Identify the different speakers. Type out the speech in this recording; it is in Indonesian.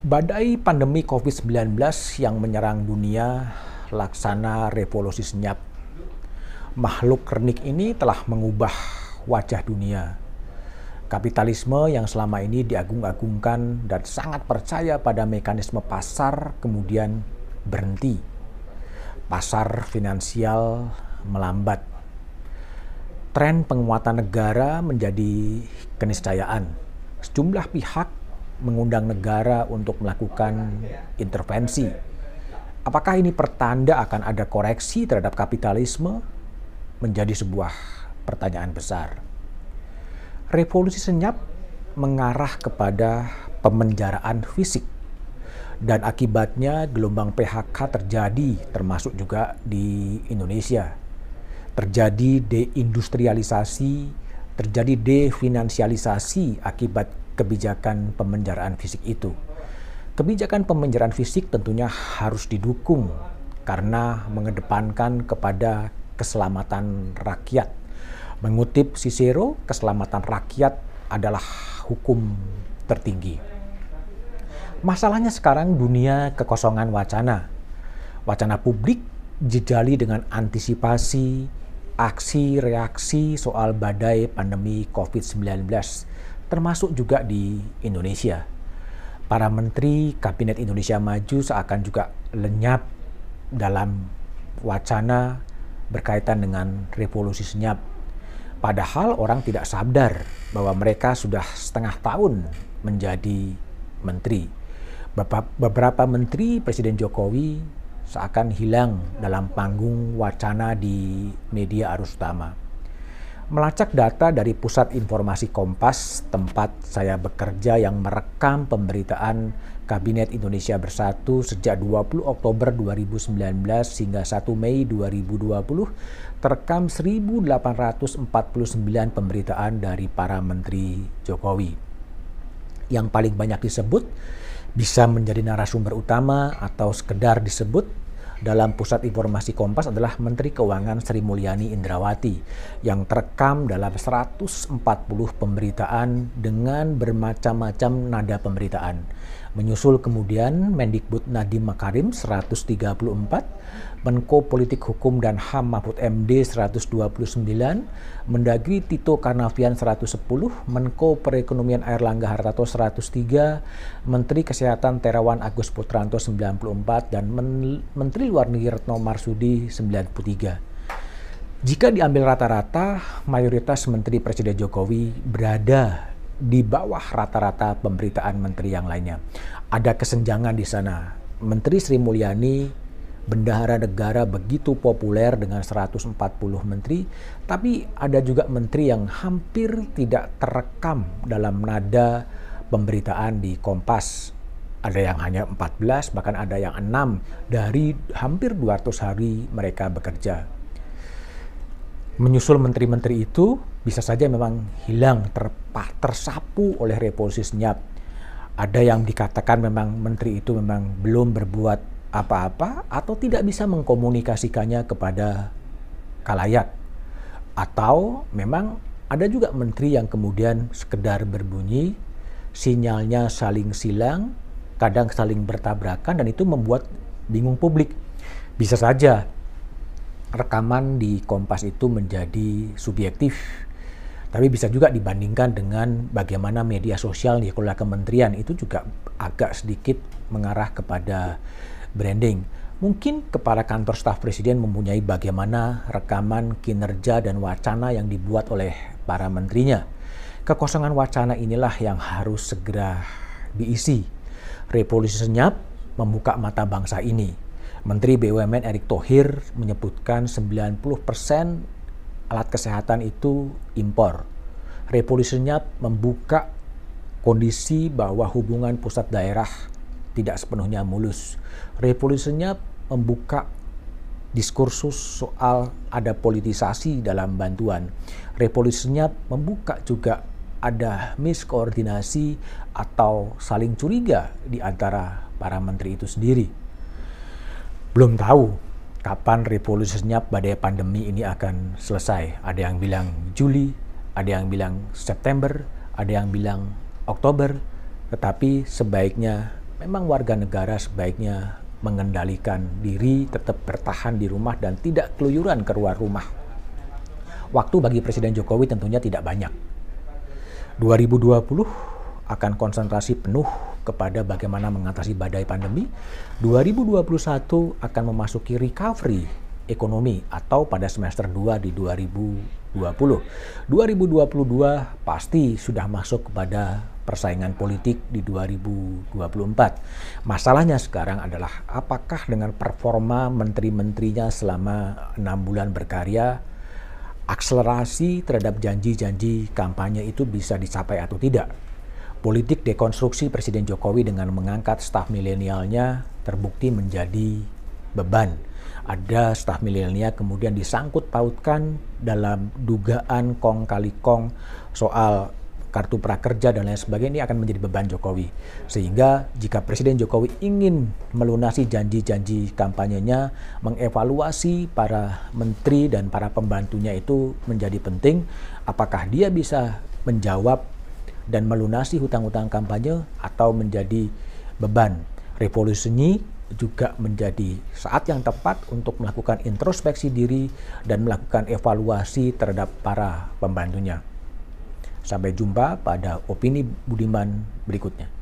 Speaker 1: Badai pandemi COVID-19 yang menyerang dunia laksana revolusi senyap. Makhluk kernik ini telah mengubah wajah dunia. Kapitalisme yang selama ini diagung-agungkan dan sangat percaya pada mekanisme pasar kemudian berhenti. Pasar finansial melambat. Tren penguatan negara menjadi keniscayaan. Sejumlah pihak mengundang negara untuk melakukan intervensi. Apakah ini pertanda akan ada koreksi terhadap kapitalisme? Menjadi sebuah pertanyaan besar. Revolusi senyap mengarah kepada pemenjaraan fisik dan akibatnya gelombang PHK terjadi termasuk juga di Indonesia. Terjadi deindustrialisasi, terjadi definansialisasi akibat kebijakan pemenjaraan fisik itu. Kebijakan pemenjaraan fisik tentunya harus didukung karena mengedepankan kepada keselamatan rakyat. Mengutip Cicero, keselamatan rakyat adalah hukum tertinggi. Masalahnya sekarang dunia kekosongan wacana. Wacana publik jejali dengan antisipasi, aksi reaksi soal badai pandemi COVID-19 termasuk juga di Indonesia. Para menteri Kabinet Indonesia Maju seakan juga lenyap dalam wacana berkaitan dengan revolusi senyap. Padahal orang tidak sadar bahwa mereka sudah setengah tahun menjadi menteri. Beberapa menteri Presiden Jokowi seakan hilang dalam panggung wacana di media arus utama. Melacak data dari Pusat Informasi Kompas, tempat saya bekerja yang merekam pemberitaan Kabinet Indonesia Bersatu sejak 20 Oktober 2019 hingga 1 Mei 2020, terekam 1849 pemberitaan dari para menteri Jokowi. Yang paling banyak disebut bisa menjadi narasumber utama atau sekedar disebut dalam Pusat Informasi Kompas adalah Menteri Keuangan Sri Mulyani Indrawati yang terekam dalam 140 pemberitaan dengan bermacam-macam nada pemberitaan. Menyusul kemudian Mendikbud Nadiem Makarim 134, Menko Politik Hukum dan HAM Mahfud MD 129, Mendagri Tito Karnavian 110, Menko Perekonomian Airlangga Hartarto 103, Menteri Kesehatan Terawan Agus Putranto 94, dan Men Menteri Luar Negeri Retno Marsudi 93. Jika diambil rata-rata, mayoritas Menteri Presiden Jokowi berada di bawah rata-rata pemberitaan menteri yang lainnya. Ada kesenjangan di sana. Menteri Sri Mulyani, bendahara negara begitu populer dengan 140 menteri, tapi ada juga menteri yang hampir tidak terekam dalam nada pemberitaan di Kompas. Ada yang hanya 14, bahkan ada yang 6 dari hampir 200 hari mereka bekerja menyusul menteri-menteri itu bisa saja memang hilang, terpah, tersapu oleh revolusi senyap. Ada yang dikatakan memang menteri itu memang belum berbuat apa-apa atau tidak bisa mengkomunikasikannya kepada kalayak. Atau memang ada juga menteri yang kemudian sekedar berbunyi, sinyalnya saling silang, kadang saling bertabrakan dan itu membuat bingung publik. Bisa saja rekaman di Kompas itu menjadi subjektif. Tapi bisa juga dibandingkan dengan bagaimana media sosial di kelola kementerian itu juga agak sedikit mengarah kepada branding. Mungkin kepala kantor staf presiden mempunyai bagaimana rekaman kinerja dan wacana yang dibuat oleh para menterinya. Kekosongan wacana inilah yang harus segera diisi. Revolusi senyap membuka mata bangsa ini Menteri BUMN Erick Thohir menyebutkan 90% alat kesehatan itu impor. Revolusinya membuka kondisi bahwa hubungan pusat daerah tidak sepenuhnya mulus. Revolusinya membuka diskursus soal ada politisasi dalam bantuan. Revolusinya membuka juga ada miskoordinasi atau saling curiga di antara para menteri itu sendiri belum tahu kapan revolusi senyap badai pandemi ini akan selesai. Ada yang bilang Juli, ada yang bilang September, ada yang bilang Oktober, tetapi sebaiknya memang warga negara sebaiknya mengendalikan diri, tetap bertahan di rumah dan tidak keluyuran keluar rumah. Waktu bagi Presiden Jokowi tentunya tidak banyak. 2020 akan konsentrasi penuh kepada bagaimana mengatasi badai pandemi. 2021 akan memasuki recovery ekonomi atau pada semester 2 di 2020. 2022 pasti sudah masuk kepada persaingan politik di 2024. Masalahnya sekarang adalah apakah dengan performa menteri-menterinya selama enam bulan berkarya, akselerasi terhadap janji-janji kampanye itu bisa dicapai atau tidak. Politik dekonstruksi Presiden Jokowi dengan mengangkat staf milenialnya terbukti menjadi beban. Ada staf milenial kemudian disangkut pautkan dalam dugaan kong kali kong soal kartu prakerja dan lain sebagainya ini akan menjadi beban Jokowi. Sehingga jika Presiden Jokowi ingin melunasi janji-janji kampanyenya, mengevaluasi para menteri dan para pembantunya itu menjadi penting. Apakah dia bisa menjawab dan melunasi hutang-hutang kampanye atau menjadi beban. Revolusi juga menjadi saat yang tepat untuk melakukan introspeksi diri dan melakukan evaluasi terhadap para pembantunya. Sampai jumpa pada opini Budiman berikutnya.